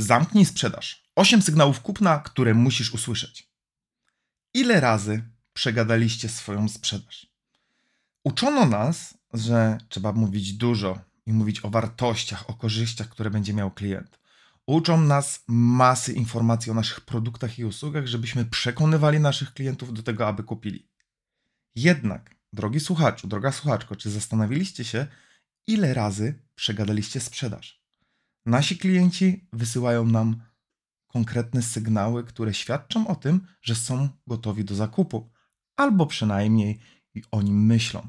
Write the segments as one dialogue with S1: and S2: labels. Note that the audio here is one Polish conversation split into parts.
S1: Zamknij sprzedaż. 8 sygnałów kupna, które musisz usłyszeć. Ile razy przegadaliście swoją sprzedaż? Uczono nas, że trzeba mówić dużo i mówić o wartościach, o korzyściach, które będzie miał klient. Uczą nas masy informacji o naszych produktach i usługach, żebyśmy przekonywali naszych klientów do tego, aby kupili. Jednak, drogi słuchaczu, droga słuchaczko, czy zastanowiliście się, ile razy przegadaliście sprzedaż? Nasi klienci wysyłają nam konkretne sygnały, które świadczą o tym, że są gotowi do zakupu, albo przynajmniej o nim myślą.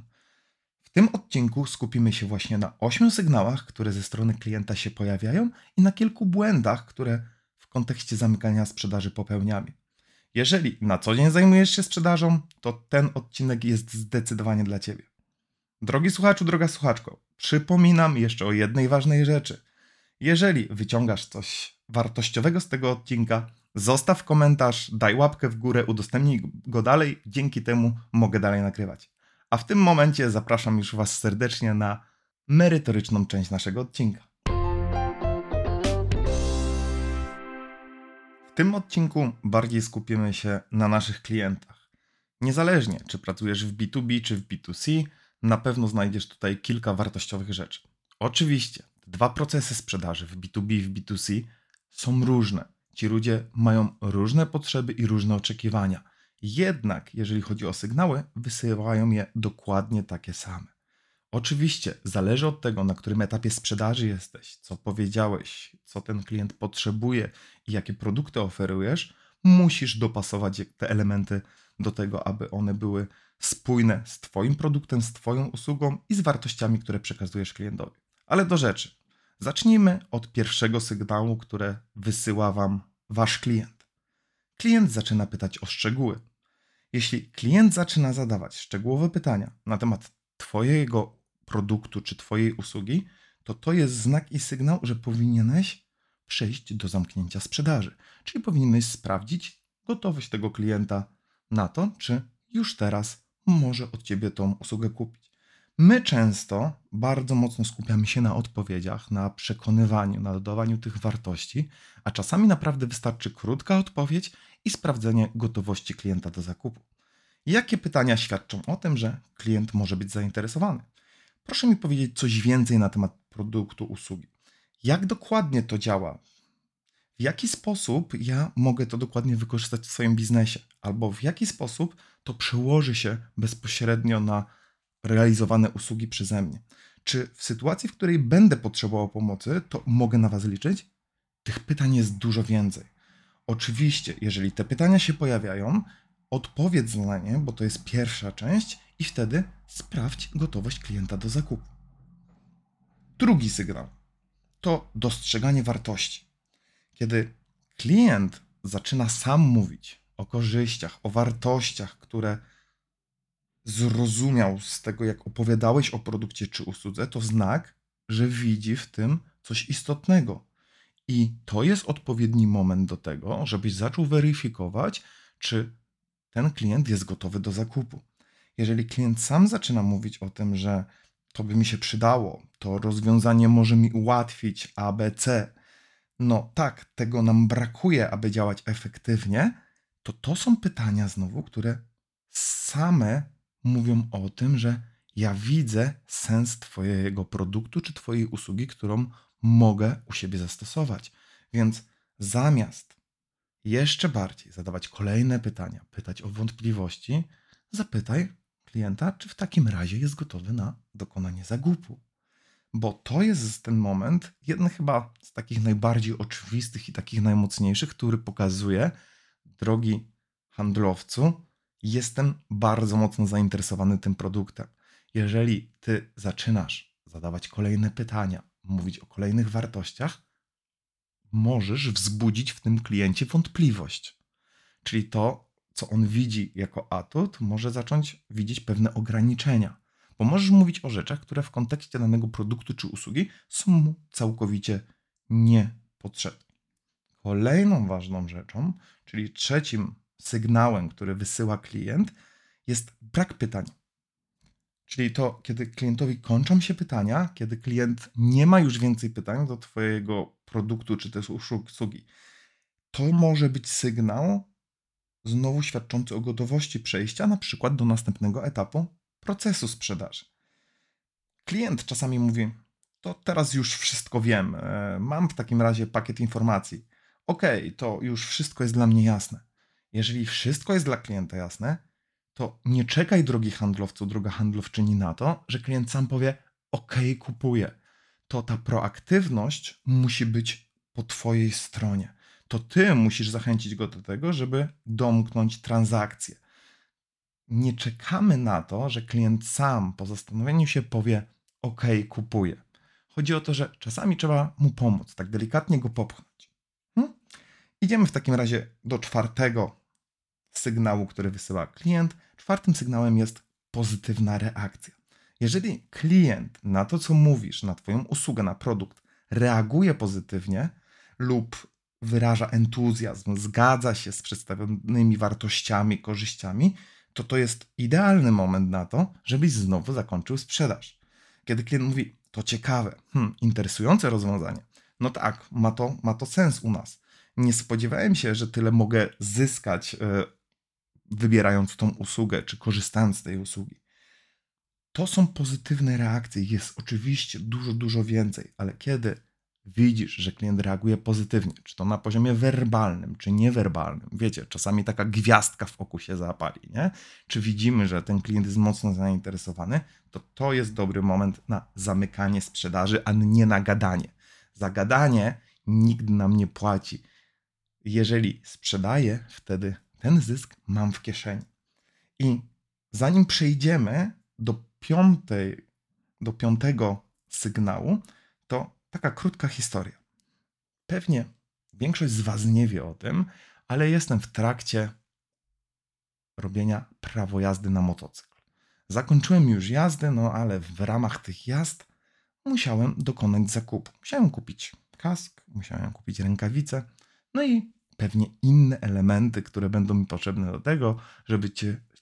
S1: W tym odcinku skupimy się właśnie na ośmiu sygnałach, które ze strony klienta się pojawiają i na kilku błędach, które w kontekście zamykania sprzedaży popełniamy. Jeżeli na co dzień zajmujesz się sprzedażą, to ten odcinek jest zdecydowanie dla Ciebie. Drogi słuchaczu, droga słuchaczko, przypominam jeszcze o jednej ważnej rzeczy. Jeżeli wyciągasz coś wartościowego z tego odcinka, zostaw komentarz, daj łapkę w górę, udostępnij go dalej, dzięki temu mogę dalej nagrywać. A w tym momencie zapraszam już Was serdecznie na merytoryczną część naszego odcinka. W tym odcinku bardziej skupimy się na naszych klientach. Niezależnie, czy pracujesz w B2B czy w B2C, na pewno znajdziesz tutaj kilka wartościowych rzeczy. Oczywiście, dwa procesy sprzedaży w B2B i w B2C są różne. Ci ludzie mają różne potrzeby i różne oczekiwania. Jednak, jeżeli chodzi o sygnały, wysyłają je dokładnie takie same. Oczywiście, zależy od tego, na którym etapie sprzedaży jesteś, co powiedziałeś, co ten klient potrzebuje i jakie produkty oferujesz, musisz dopasować te elementy do tego, aby one były spójne z Twoim produktem, z Twoją usługą i z wartościami, które przekazujesz klientowi. Ale do rzeczy. Zacznijmy od pierwszego sygnału, które wysyła Wam Wasz klient. Klient zaczyna pytać o szczegóły. Jeśli klient zaczyna zadawać szczegółowe pytania na temat Twojego produktu czy Twojej usługi, to to jest znak i sygnał, że powinieneś przejść do zamknięcia sprzedaży. Czyli powinieneś sprawdzić gotowość tego klienta na to, czy już teraz może od Ciebie tą usługę kupić. My często bardzo mocno skupiamy się na odpowiedziach, na przekonywaniu, na dodawaniu tych wartości, a czasami naprawdę wystarczy krótka odpowiedź i sprawdzenie gotowości klienta do zakupu. Jakie pytania świadczą o tym, że klient może być zainteresowany? Proszę mi powiedzieć coś więcej na temat produktu, usługi. Jak dokładnie to działa? W jaki sposób ja mogę to dokładnie wykorzystać w swoim biznesie? Albo w jaki sposób to przełoży się bezpośrednio na realizowane usługi przeze mnie. Czy w sytuacji, w której będę potrzebował pomocy, to mogę na Was liczyć? Tych pytań jest dużo więcej. Oczywiście, jeżeli te pytania się pojawiają, odpowiedz na nie, bo to jest pierwsza część, i wtedy sprawdź gotowość klienta do zakupu. Drugi sygnał to dostrzeganie wartości. Kiedy klient zaczyna sam mówić o korzyściach, o wartościach, które zrozumiał z tego, jak opowiadałeś o produkcie czy usłudze, to znak, że widzi w tym coś istotnego. I to jest odpowiedni moment do tego, żebyś zaczął weryfikować, czy ten klient jest gotowy do zakupu. Jeżeli klient sam zaczyna mówić o tym, że to by mi się przydało, to rozwiązanie może mi ułatwić ABC, no tak, tego nam brakuje, aby działać efektywnie, to to są pytania znowu, które same mówią o tym, że ja widzę sens Twojego produktu czy Twojej usługi, którą mogę u siebie zastosować. Więc zamiast jeszcze bardziej zadawać kolejne pytania, pytać o wątpliwości, zapytaj klienta, czy w takim razie jest gotowy na dokonanie zakupu. bo to jest ten moment, jeden chyba z takich najbardziej oczywistych i takich najmocniejszych, który pokazuje, drogi handlowcu, jestem bardzo mocno zainteresowany tym produktem. Jeżeli ty zaczynasz zadawać kolejne pytania, mówić o kolejnych wartościach, możesz wzbudzić w tym kliencie wątpliwość. Czyli to, co on widzi jako atut, może zacząć widzieć pewne ograniczenia. Bo możesz mówić o rzeczach, które w kontekście danego produktu czy usługi są mu całkowicie niepotrzebne. Kolejną ważną rzeczą, czyli trzecim sygnałem, który wysyła klient, jest brak pytań. Czyli to, kiedy klientowi kończą się pytania, kiedy klient nie ma już więcej pytań do Twojego produktu czy też usługi, to może być sygnał znowu świadczący o gotowości przejścia na przykład do następnego etapu procesu sprzedaży. Klient czasami mówi: To teraz już wszystko wiem, e, mam w takim razie pakiet informacji. OK, to już wszystko jest dla mnie jasne. Jeżeli wszystko jest dla klienta jasne, to nie czekaj, drogi handlowcu, droga handlowczyni, na to, że klient sam powie: OK, kupuję. To ta proaktywność musi być po Twojej stronie. To Ty musisz zachęcić go do tego, żeby domknąć transakcję. Nie czekamy na to, że klient sam po zastanowieniu się powie: OK, kupuję. Chodzi o to, że czasami trzeba mu pomóc, tak delikatnie go popchnąć. Hmm? Idziemy w takim razie do czwartego sygnału, który wysyła klient. Czwartym sygnałem jest pozytywna reakcja. Jeżeli klient na to, co mówisz, na Twoją usługę, na produkt, reaguje pozytywnie lub wyraża entuzjazm, zgadza się z przedstawionymi wartościami, korzyściami, to to jest idealny moment na to, żebyś znowu zakończył sprzedaż. Kiedy klient mówi, to ciekawe, hmm, interesujące rozwiązanie, no tak, ma to, ma to sens u nas. Nie spodziewałem się, że tyle mogę zyskać, yy, wybierając tą usługę, czy korzystając z tej usługi. To są pozytywne reakcje, jest oczywiście dużo, dużo więcej, ale kiedy widzisz, że klient reaguje pozytywnie, czy to na poziomie werbalnym, czy niewerbalnym, wiecie, czasami taka gwiazdka w oku się zapali, nie? Czy widzimy, że ten klient jest mocno zainteresowany, to to jest dobry moment na zamykanie sprzedaży, a nie na gadanie. Za gadanie nikt nam nie płaci. Jeżeli sprzedaję, wtedy ten zysk mam w kieszeni. I zanim przejdziemy do piątej, do piątego sygnału, to taka krótka historia. Pewnie większość z Was nie wie o tym, ale jestem w trakcie robienia prawo jazdy na motocykl. Zakończyłem już jazdę, no ale w ramach tych jazd musiałem dokonać zakupu. Musiałem kupić kask, musiałem kupić rękawice, no i pewnie inne elementy, które będą mi potrzebne do tego, żeby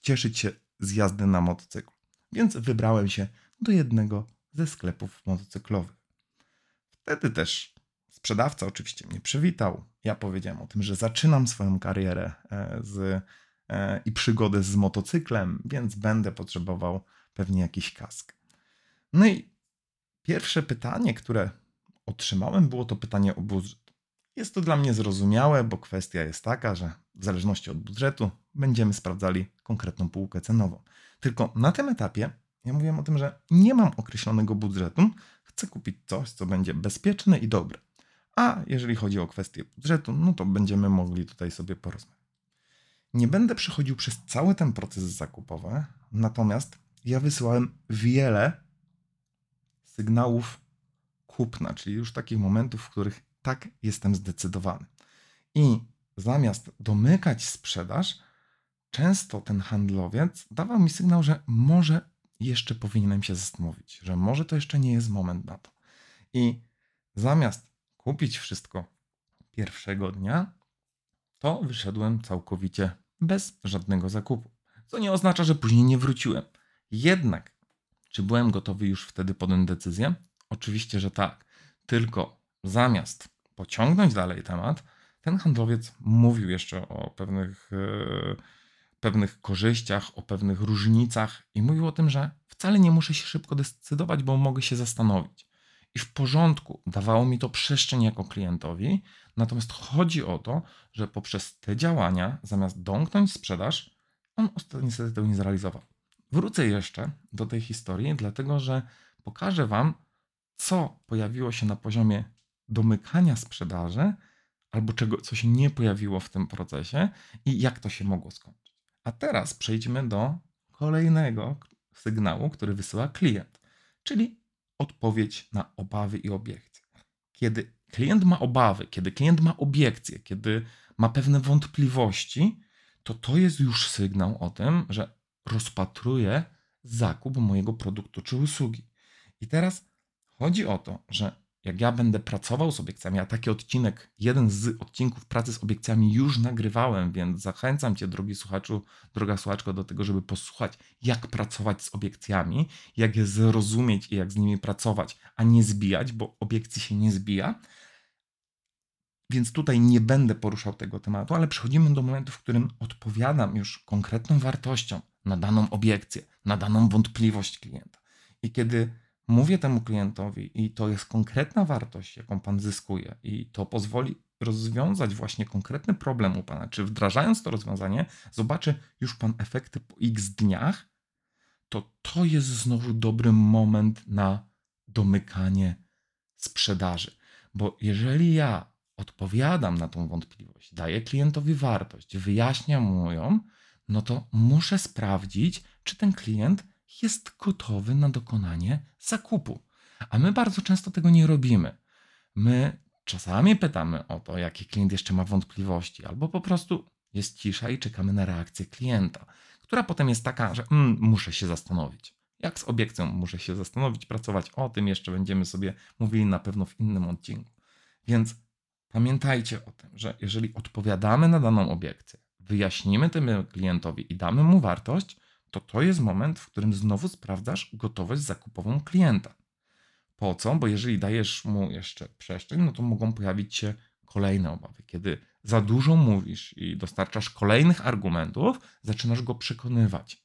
S1: cieszyć się z jazdy na motocyklu. Więc wybrałem się do jednego ze sklepów motocyklowych. Wtedy też sprzedawca oczywiście mnie przywitał. Ja powiedziałem o tym, że zaczynam swoją karierę e, z, e, i przygodę z motocyklem, więc będę potrzebował pewnie jakiś kask. No i pierwsze pytanie, które otrzymałem, było to pytanie o budżet. Jest to dla mnie zrozumiałe, bo kwestia jest taka, że w zależności od budżetu będziemy sprawdzali konkretną półkę cenową. Tylko na tym etapie ja mówiłem o tym, że nie mam określonego budżetu, chcę kupić coś, co będzie bezpieczne i dobre. A jeżeli chodzi o kwestię budżetu, no to będziemy mogli tutaj sobie porozmawiać. Nie będę przechodził przez cały ten proces zakupowy, natomiast ja wysyłałem wiele sygnałów kupna, czyli już takich momentów, w których tak jestem zdecydowany. I zamiast domykać sprzedaż, często ten handlowiec dawał mi sygnał, że może jeszcze powinienem się zastanowić, że może to jeszcze nie jest moment na to. I zamiast kupić wszystko pierwszego dnia, to wyszedłem całkowicie bez żadnego zakupu. Co nie oznacza, że później nie wróciłem. Jednak, czy byłem gotowy już wtedy podjąć decyzję? Oczywiście, że tak. Tylko zamiast pociągnąć dalej temat, ten handlowiec mówił jeszcze o pewnych. Yy, pewnych korzyściach, o pewnych różnicach i mówił o tym, że wcale nie muszę się szybko decydować, bo mogę się zastanowić. I w porządku, dawało mi to przestrzeń jako klientowi, natomiast chodzi o to, że poprzez te działania, zamiast domknąć sprzedaż, on niestety tego nie zrealizował. Wrócę jeszcze do tej historii, dlatego że pokażę Wam, co pojawiło się na poziomie domykania sprzedaży, albo czego, co się nie pojawiło w tym procesie i jak to się mogło skończyć. A teraz przejdźmy do kolejnego sygnału, który wysyła klient, czyli odpowiedź na obawy i obiekcje. Kiedy klient ma obawy, kiedy klient ma obiekcje, kiedy ma pewne wątpliwości, to to jest już sygnał o tym, że rozpatruje zakup mojego produktu czy usługi. I teraz chodzi o to, że jak ja będę pracował z obiekcjami, a taki odcinek, jeden z odcinków pracy z obiekcjami już nagrywałem, więc zachęcam Cię, drogi słuchaczu, droga słuchaczko, do tego, żeby posłuchać, jak pracować z obiekcjami, jak je zrozumieć i jak z nimi pracować, a nie zbijać, bo obiekcji się nie zbija. Więc tutaj nie będę poruszał tego tematu, ale przechodzimy do momentu, w którym odpowiadam już konkretną wartością na daną obiekcję, na daną wątpliwość klienta. I kiedy mówię temu klientowi, i to jest konkretna wartość, jaką pan zyskuje, i to pozwoli rozwiązać właśnie konkretny problem u pana, czy wdrażając to rozwiązanie, zobaczy już pan efekty po x dniach, to to jest znowu dobry moment na domykanie sprzedaży. Bo jeżeli ja odpowiadam na tą wątpliwość, daję klientowi wartość, wyjaśniam mu ją, no to muszę sprawdzić, czy ten klient jest gotowy na dokonanie zakupu. A my bardzo często tego nie robimy. My czasami pytamy o to, jaki klient jeszcze ma wątpliwości, albo po prostu jest cisza i czekamy na reakcję klienta, która potem jest taka, że mm, muszę się zastanowić. Jak z obiekcją muszę się zastanowić, pracować o tym, jeszcze będziemy sobie mówili na pewno w innym odcinku. Więc pamiętajcie o tym, że jeżeli odpowiadamy na daną obiekcję, wyjaśnimy temu klientowi i damy mu wartość, to to jest moment, w którym znowu sprawdzasz gotowość zakupową klienta. Po co? Bo jeżeli dajesz mu jeszcze przestrzeń, no to mogą pojawić się kolejne obawy. Kiedy za dużo mówisz i dostarczasz kolejnych argumentów, zaczynasz go przekonywać.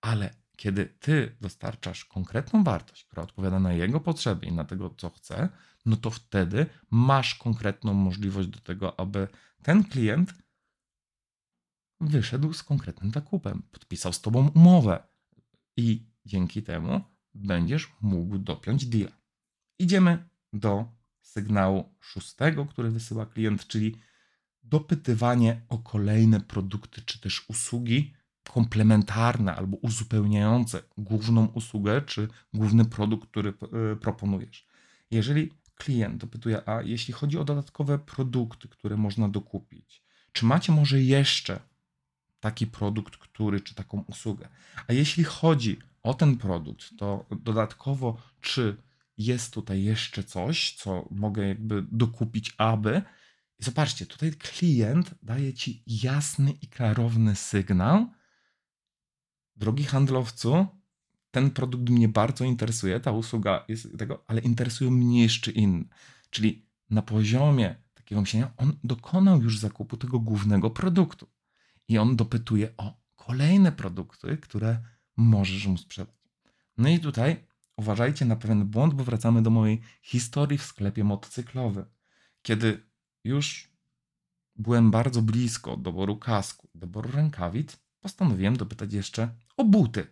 S1: Ale kiedy ty dostarczasz konkretną wartość, która odpowiada na jego potrzeby i na tego, co chce, no to wtedy masz konkretną możliwość do tego, aby ten klient wyszedł z konkretnym zakupem, podpisał z tobą umowę i dzięki temu będziesz mógł dopiąć deal. Idziemy do sygnału szóstego, który wysyła klient, czyli dopytywanie o kolejne produkty czy też usługi komplementarne albo uzupełniające główną usługę czy główny produkt, który e, proponujesz. Jeżeli klient dopytuje, a jeśli chodzi o dodatkowe produkty, które można dokupić, czy macie może jeszcze taki produkt, który, czy taką usługę. A jeśli chodzi o ten produkt, to dodatkowo, czy jest tutaj jeszcze coś, co mogę jakby dokupić, aby. I zobaczcie, tutaj klient daje ci jasny i klarowny sygnał. Drogi handlowcu, ten produkt mnie bardzo interesuje, ta usługa jest tego, ale interesują mnie jeszcze inne. Czyli na poziomie takiego myślenia, on dokonał już zakupu tego głównego produktu i on dopytuje o kolejne produkty, które możesz mu sprzedać. No i tutaj uważajcie na pewien błąd, bo wracamy do mojej historii w sklepie motocyklowym. Kiedy już byłem bardzo blisko doboru kasku, doboru rękawic, postanowiłem dopytać jeszcze o buty.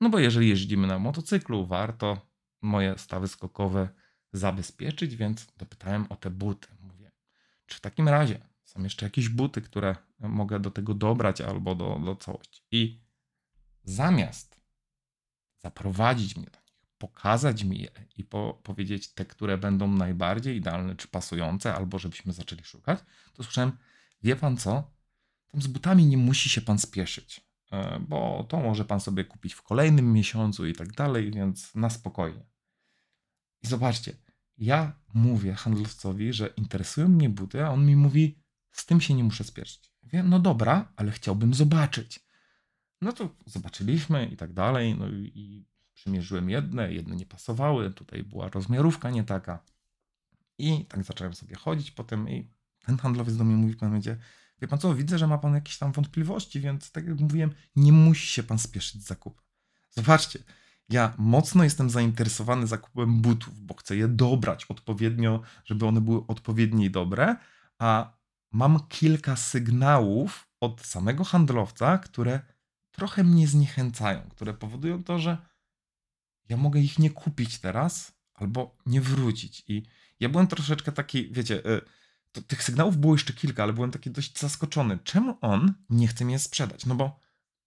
S1: No bo jeżeli jeździmy na motocyklu, warto moje stawy skokowe zabezpieczyć, więc dopytałem o te buty. Mówię, czy w takim razie są jeszcze jakieś buty, które mogę do tego dobrać albo do, do całości. I zamiast zaprowadzić mnie do nich, pokazać mi je i po, powiedzieć te, które będą najbardziej idealne czy pasujące, albo żebyśmy zaczęli szukać, to słyszałem, wie pan co, tam z butami nie musi się pan spieszyć, e, bo to może pan sobie kupić w kolejnym miesiącu i tak dalej, więc na spokojnie. I zobaczcie, ja mówię handlowcowi, że interesują mnie buty, a on mi mówi, z tym się nie muszę spieszyć. Wiem, no dobra, ale chciałbym zobaczyć. No to zobaczyliśmy i tak dalej. No i, i przymierzyłem jedne, jedne nie pasowały. Tutaj była rozmiarówka nie taka. I tak zacząłem sobie chodzić potem i ten handlowiec do mnie mówi w pewnym wie pan co, widzę, że ma pan jakieś tam wątpliwości, więc tak jak mówiłem, nie musi się pan spieszyć z zakupem. Zobaczcie, ja mocno jestem zainteresowany zakupem butów, bo chcę je dobrać odpowiednio, żeby one były odpowiednie i dobre, a mam kilka sygnałów od samego handlowca, które trochę mnie zniechęcają, które powodują to, że ja mogę ich nie kupić teraz, albo nie wrócić. I ja byłem troszeczkę taki, wiecie, y, to tych sygnałów było jeszcze kilka, ale byłem taki dość zaskoczony. Czemu on nie chce mnie sprzedać? No bo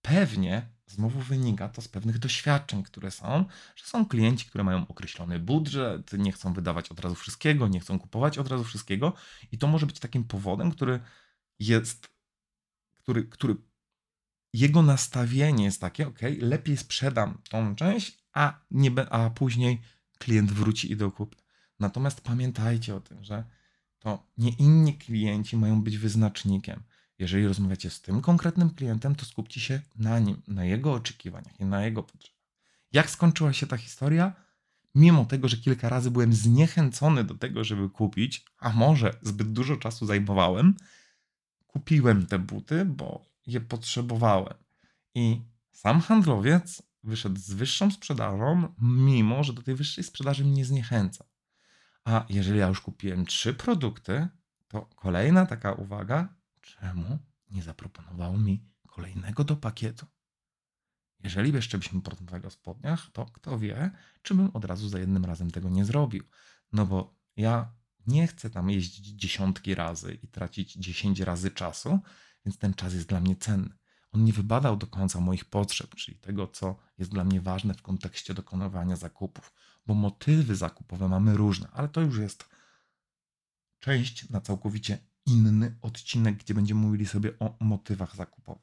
S1: pewnie znowu wynika to z pewnych doświadczeń, które są, że są klienci, które mają określony budżet, nie chcą wydawać od razu wszystkiego, nie chcą kupować od razu wszystkiego i to może być takim powodem, który jest, który, który jego nastawienie jest takie, ok, lepiej sprzedam tą część, a, nie, a później klient wróci i dokupi. Natomiast pamiętajcie o tym, że to nie inni klienci mają być wyznacznikiem. Jeżeli rozmawiacie z tym konkretnym klientem, to skupcie się na nim, na jego oczekiwaniach i na jego potrzebach. Jak skończyła się ta historia? Mimo tego, że kilka razy byłem zniechęcony do tego, żeby kupić, a może zbyt dużo czasu zajmowałem, kupiłem te buty, bo je potrzebowałem. I sam handlowiec wyszedł z wyższą sprzedażą, mimo że do tej wyższej sprzedaży mnie zniechęca. A jeżeli ja już kupiłem trzy produkty, to kolejna taka uwaga, czemu nie zaproponował mi kolejnego do pakietu? Jeżeli jeszcze byśmy porozmawiali o spodniach, to kto wie, czy bym od razu za jednym razem tego nie zrobił. No bo ja nie chcę tam jeździć dziesiątki razy i tracić dziesięć razy czasu, więc ten czas jest dla mnie cenny. On nie wybadał do końca moich potrzeb, czyli tego, co jest dla mnie ważne w kontekście dokonywania zakupów, bo motywy zakupowe mamy różne, ale to już jest część na całkowicie inny odcinek, gdzie będziemy mówili sobie o motywach zakupowych.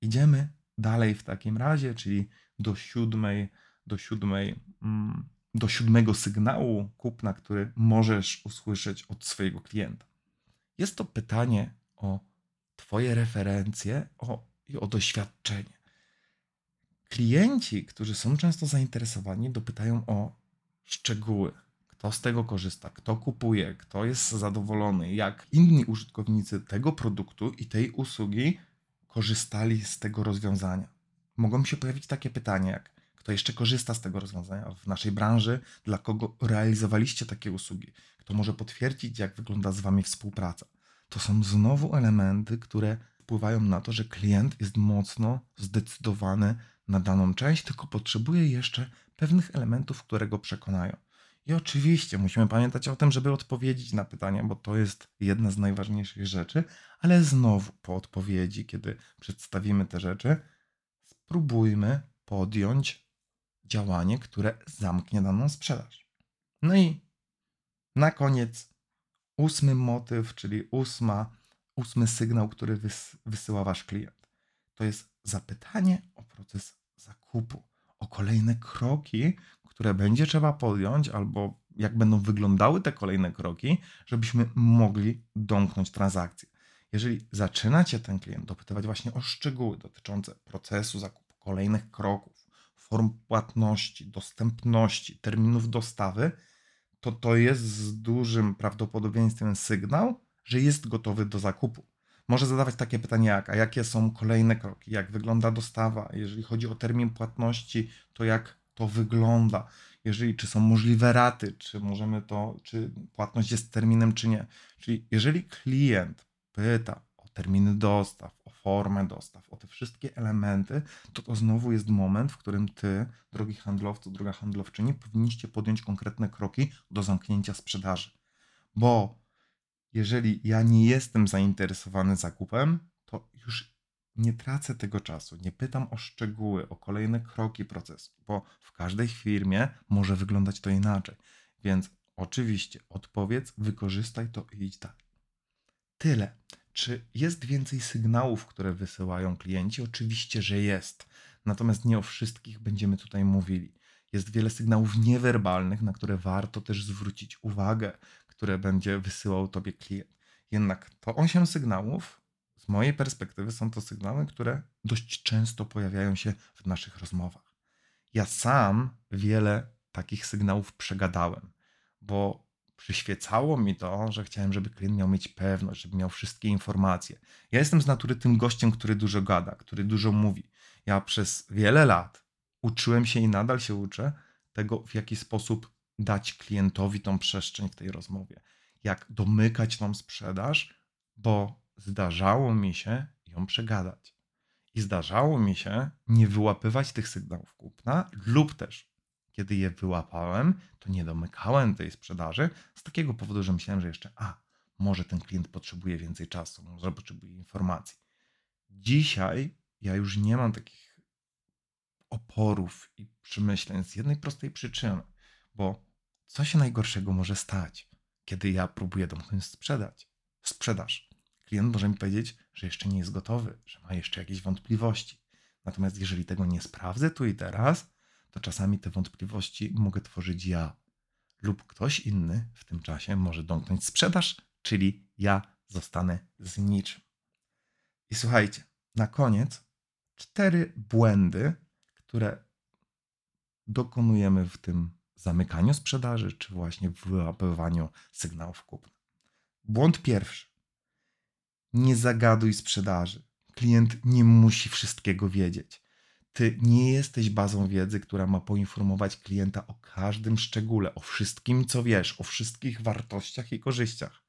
S1: Idziemy dalej w takim razie, czyli do siódmej, do siódmej, mm, do siódmego sygnału kupna, który możesz usłyszeć od swojego klienta. Jest to pytanie o Twoje referencje o, i o doświadczenie. Klienci, którzy są często zainteresowani, dopytają o szczegóły. Kto z tego korzysta, kto kupuje, kto jest zadowolony, jak inni użytkownicy tego produktu i tej usługi korzystali z tego rozwiązania. Mogą się pojawić takie pytania, jak kto jeszcze korzysta z tego rozwiązania w naszej branży, dla kogo realizowaliście takie usługi, kto może potwierdzić, jak wygląda z Wami współpraca. To są znowu elementy, które wpływają na to, że klient jest mocno zdecydowany na daną część, tylko potrzebuje jeszcze pewnych elementów, które go przekonają. I oczywiście musimy pamiętać o tym, żeby odpowiedzieć na pytania, bo to jest jedna z najważniejszych rzeczy, ale znowu po odpowiedzi, kiedy przedstawimy te rzeczy, spróbujmy podjąć działanie, które zamknie daną sprzedaż. No i na koniec ósmy motyw, czyli ósma, ósmy sygnał, który wys, wysyła wasz klient. To jest zapytanie o proces zakupu, o kolejne kroki, które będzie trzeba podjąć, albo jak będą wyglądały te kolejne kroki, żebyśmy mogli domknąć transakcję. Jeżeli zaczynacie ten klient dopytywać właśnie o szczegóły dotyczące procesu zakupu, kolejnych kroków, form płatności, dostępności, terminów dostawy, to to jest z dużym prawdopodobieństwem sygnał, że jest gotowy do zakupu. Może zadawać takie pytania jak, a jakie są kolejne kroki, jak wygląda dostawa, jeżeli chodzi o termin płatności, to jak to wygląda, jeżeli czy są możliwe raty, czy możemy to, czy płatność jest terminem, czy nie. Czyli jeżeli klient pyta o terminy dostaw, o formę dostaw, o te wszystkie elementy, to to znowu jest moment, w którym ty, drogi handlowcu, droga handlowczyni, powinniście podjąć konkretne kroki do zamknięcia sprzedaży. Bo jeżeli ja nie jestem zainteresowany zakupem, to już nie tracę tego czasu, nie pytam o szczegóły, o kolejne kroki procesu, bo w każdej firmie może wyglądać to inaczej. Więc oczywiście odpowiedz, wykorzystaj to i idź dalej. Tyle. Czy jest więcej sygnałów, które wysyłają klienci? Oczywiście, że jest. Natomiast nie o wszystkich będziemy tutaj mówili. Jest wiele sygnałów niewerbalnych, na które warto też zwrócić uwagę, które będzie wysyłał tobie klient. Jednak to 8 sygnałów, z mojej perspektywy, są to sygnały, które dość często pojawiają się w naszych rozmowach. Ja sam wiele takich sygnałów przegadałem, bo przyświecało mi to, że chciałem, żeby klient miał mieć pewność, żeby miał wszystkie informacje. Ja jestem z natury tym gościem, który dużo gada, który dużo mówi. Ja przez wiele lat uczyłem się i nadal się uczę tego, w jaki sposób dać klientowi tą przestrzeń w tej rozmowie, jak domykać tą sprzedaż, bo zdarzało mi się ją przegadać. I zdarzało mi się nie wyłapywać tych sygnałów kupna, lub też Kiedy je wyłapałem, to nie domykałem tej sprzedaży z takiego powodu, że myślałem, że jeszcze, a może ten klient potrzebuje więcej czasu, może potrzebuje informacji. Dzisiaj ja już nie mam takich oporów i przemyśleń z jednej prostej przyczyny, bo co się najgorszego może stać, kiedy ja próbuję domknąć sprzedać? Sprzedaż. Klient może mi powiedzieć, że jeszcze nie jest gotowy, że ma jeszcze jakieś wątpliwości. Natomiast jeżeli tego nie sprawdzę tu i teraz, to czasami te wątpliwości mogę tworzyć ja lub ktoś inny w tym czasie może domknąć sprzedaż, czyli ja zostanę z niczym. I słuchajcie, na koniec cztery błędy, które dokonujemy w tym zamykaniu sprzedaży, czy właśnie w wyłapywaniu sygnałów kupna. Błąd pierwszy. Nie zagaduj sprzedaży. Klient nie musi wszystkiego wiedzieć. Ty nie jesteś bazą wiedzy, która ma poinformować klienta o każdym szczególe, o wszystkim, co wiesz, o wszystkich wartościach i korzyściach.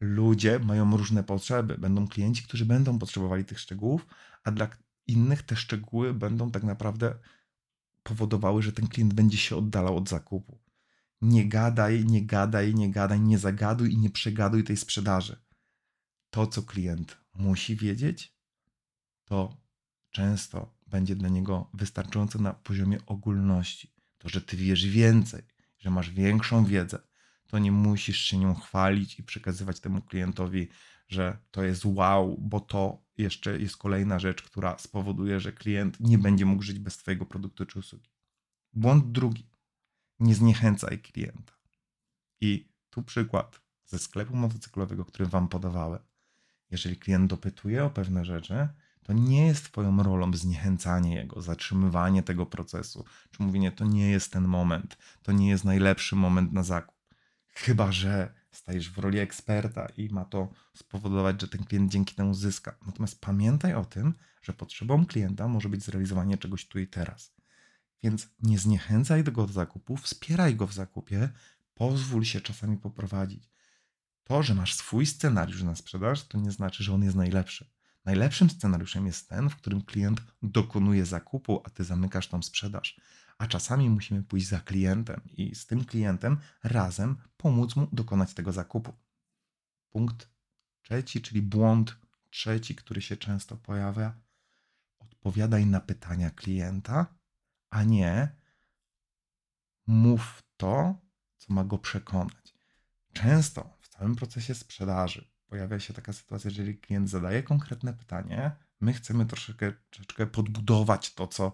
S1: Ludzie mają różne potrzeby. Będą klienci, którzy będą potrzebowali tych szczegółów, a dla innych te szczegóły będą tak naprawdę powodowały, że ten klient będzie się oddalał od zakupu. Nie gadaj, nie gadaj, nie gadaj, nie zagaduj i nie przegaduj tej sprzedaży. To, co klient musi wiedzieć, to często będzie dla niego wystarczające na poziomie ogólności. To, że ty wiesz więcej, że masz większą wiedzę, to nie musisz się nią chwalić i przekazywać temu klientowi, że to jest wow, bo to jeszcze jest kolejna rzecz, która spowoduje, że klient nie będzie mógł żyć bez Twojego produktu czy usługi. Błąd drugi. Nie zniechęcaj klienta. I tu przykład ze sklepu motocyklowego, który Wam podawałem. Jeżeli klient dopytuje o pewne rzeczy, to nie jest Twoją rolą zniechęcanie jego, zatrzymywanie tego procesu, czy mówienie, to nie jest ten moment, to nie jest najlepszy moment na zakup. Chyba, że stajesz w roli eksperta i ma to spowodować, że ten klient dzięki temu zyska. Natomiast pamiętaj o tym, że potrzebą klienta może być zrealizowanie czegoś tu i teraz. Więc nie zniechęcaj go do zakupu, wspieraj go w zakupie, pozwól się czasami poprowadzić. To, że masz swój scenariusz na sprzedaż, to nie znaczy, że on jest najlepszy. Najlepszym scenariuszem jest ten, w którym klient dokonuje zakupu, a ty zamykasz tą sprzedaż a czasami musimy pójść za klientem i z tym klientem razem pomóc mu dokonać tego zakupu. Punkt trzeci, czyli błąd trzeci, który się często pojawia. Odpowiadaj na pytania klienta, a nie mów to, co ma go przekonać. Często w całym procesie sprzedaży pojawia się taka sytuacja, jeżeli klient zadaje konkretne pytanie, my chcemy troszeczkę, troszeczkę podbudować to, co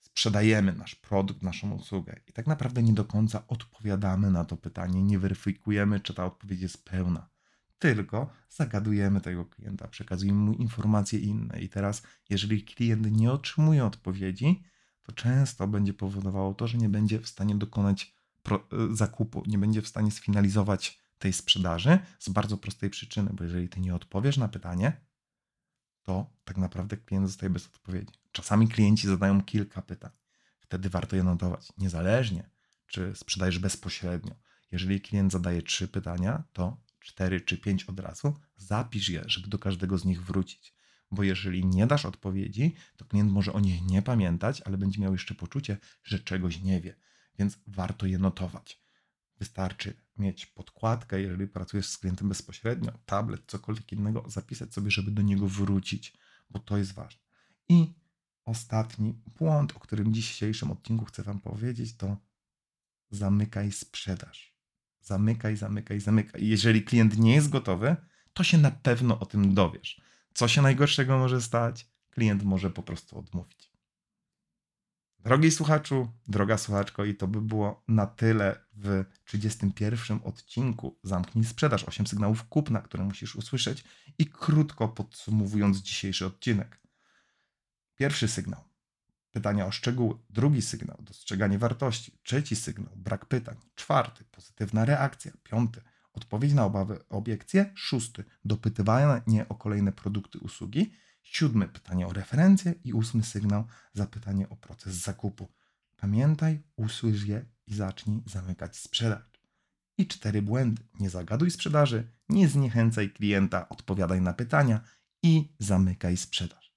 S1: sprzedajemy nasz produkt, naszą usługę i tak naprawdę nie do końca odpowiadamy na to pytanie, nie weryfikujemy, czy ta odpowiedź jest pełna, tylko zagadujemy tego klienta, przekazujemy mu informacje inne. I teraz, jeżeli klient nie otrzymuje odpowiedzi, to często będzie powodowało to, że nie będzie w stanie dokonać e, zakupu, nie będzie w stanie sfinalizować tej sprzedaży z bardzo prostej przyczyny, bo jeżeli ty nie odpowiesz na pytanie, to tak naprawdę klient zostaje bez odpowiedzi. Czasami klienci zadają kilka pytań. Wtedy warto je notować, niezależnie czy sprzedajesz bezpośrednio. Jeżeli klient zadaje trzy pytania, to cztery czy pięć od razu, zapisz je, żeby do każdego z nich wrócić. Bo jeżeli nie dasz odpowiedzi, to klient może o nich nie pamiętać, ale będzie miał jeszcze poczucie, że czegoś nie wie. Więc warto je notować. Wystarczy mieć podkładkę, jeżeli pracujesz z klientem bezpośrednio, tablet, cokolwiek innego, zapisać sobie, żeby do niego wrócić, bo to jest ważne. I ostatni błąd, o którym w dzisiejszym odcinku chcę Wam powiedzieć, to zamykaj sprzedaż. Zamykaj, zamykaj, zamykaj. Jeżeli klient nie jest gotowy, to się na pewno o tym dowiesz. Co się najgorszego może stać? Klient może po prostu odmówić. Drogi słuchaczu, droga słuchaczko, i to by było na tyle w 31 odcinku Zamknij Sprzedaż. 8 sygnałów kupna, które musisz usłyszeć. I krótko podsumowując dzisiejszy odcinek. Pierwszy sygnał. Pytania o szczegóły, drugi sygnał. Dostrzeganie wartości, trzeci sygnał. Brak pytań, czwarty. Pozytywna reakcja, piąty. Odpowiedź na obawy, obiekcje, szósty. Dopytywanie o kolejne produkty, usługi Siódmy pytanie o referencję i ósmy sygnał zapytanie o proces zakupu. Pamiętaj, usłysz je i zacznij zamykać sprzedaż. I cztery błędy. Nie zagaduj sprzedaży, nie zniechęcaj klienta, odpowiadaj na pytania i zamykaj sprzedaż.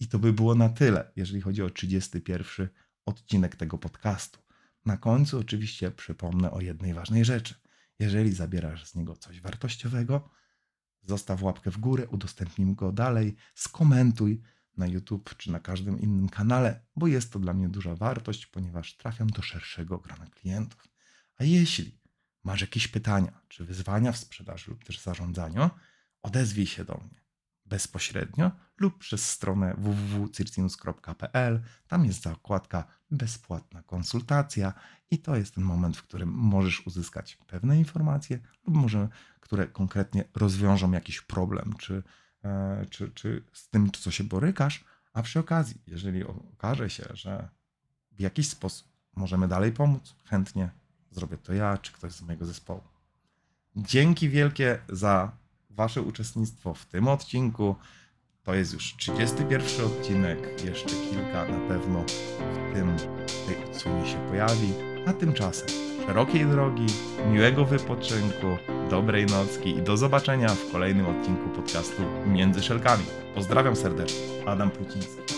S1: I to by było na tyle, jeżeli chodzi o 31 odcinek tego podcastu. Na końcu oczywiście przypomnę o jednej ważnej rzeczy. Jeżeli zabierasz z niego coś wartościowego, zostaw łapkę w górę, udostępnij go dalej, skomentuj na YouTube czy na każdym innym kanale, bo jest to dla mnie duża wartość, ponieważ trafiam do szerszego grona klientów. A jeśli masz jakieś pytania czy wyzwania w sprzedaży lub też zarządzaniu, odezwij się do mnie bezpośrednio lub przez stronę www.circinus.pl. Tam jest zakładka bezpłatna konsultacja i to jest ten moment, w którym możesz uzyskać pewne informacje lub może które konkretnie rozwiążą jakiś problem, czy, e, czy, czy z tym, co się borykasz, a przy okazji, jeżeli okaże się, że w jakiś sposób możemy dalej pomóc, chętnie zrobię to ja, czy ktoś z mojego zespołu. Dzięki wielkie za Wasze uczestnictwo w tym odcinku. To jest już 31 odcinek, jeszcze kilka na pewno w tym tej odsłonie się pojawi. A tymczasem szerokiej drogi, miłego wypoczynku, dobrej nocki i do zobaczenia w kolejnym odcinku podcastu Między Szelkami. Pozdrawiam serdecznie, Adam Pluciński.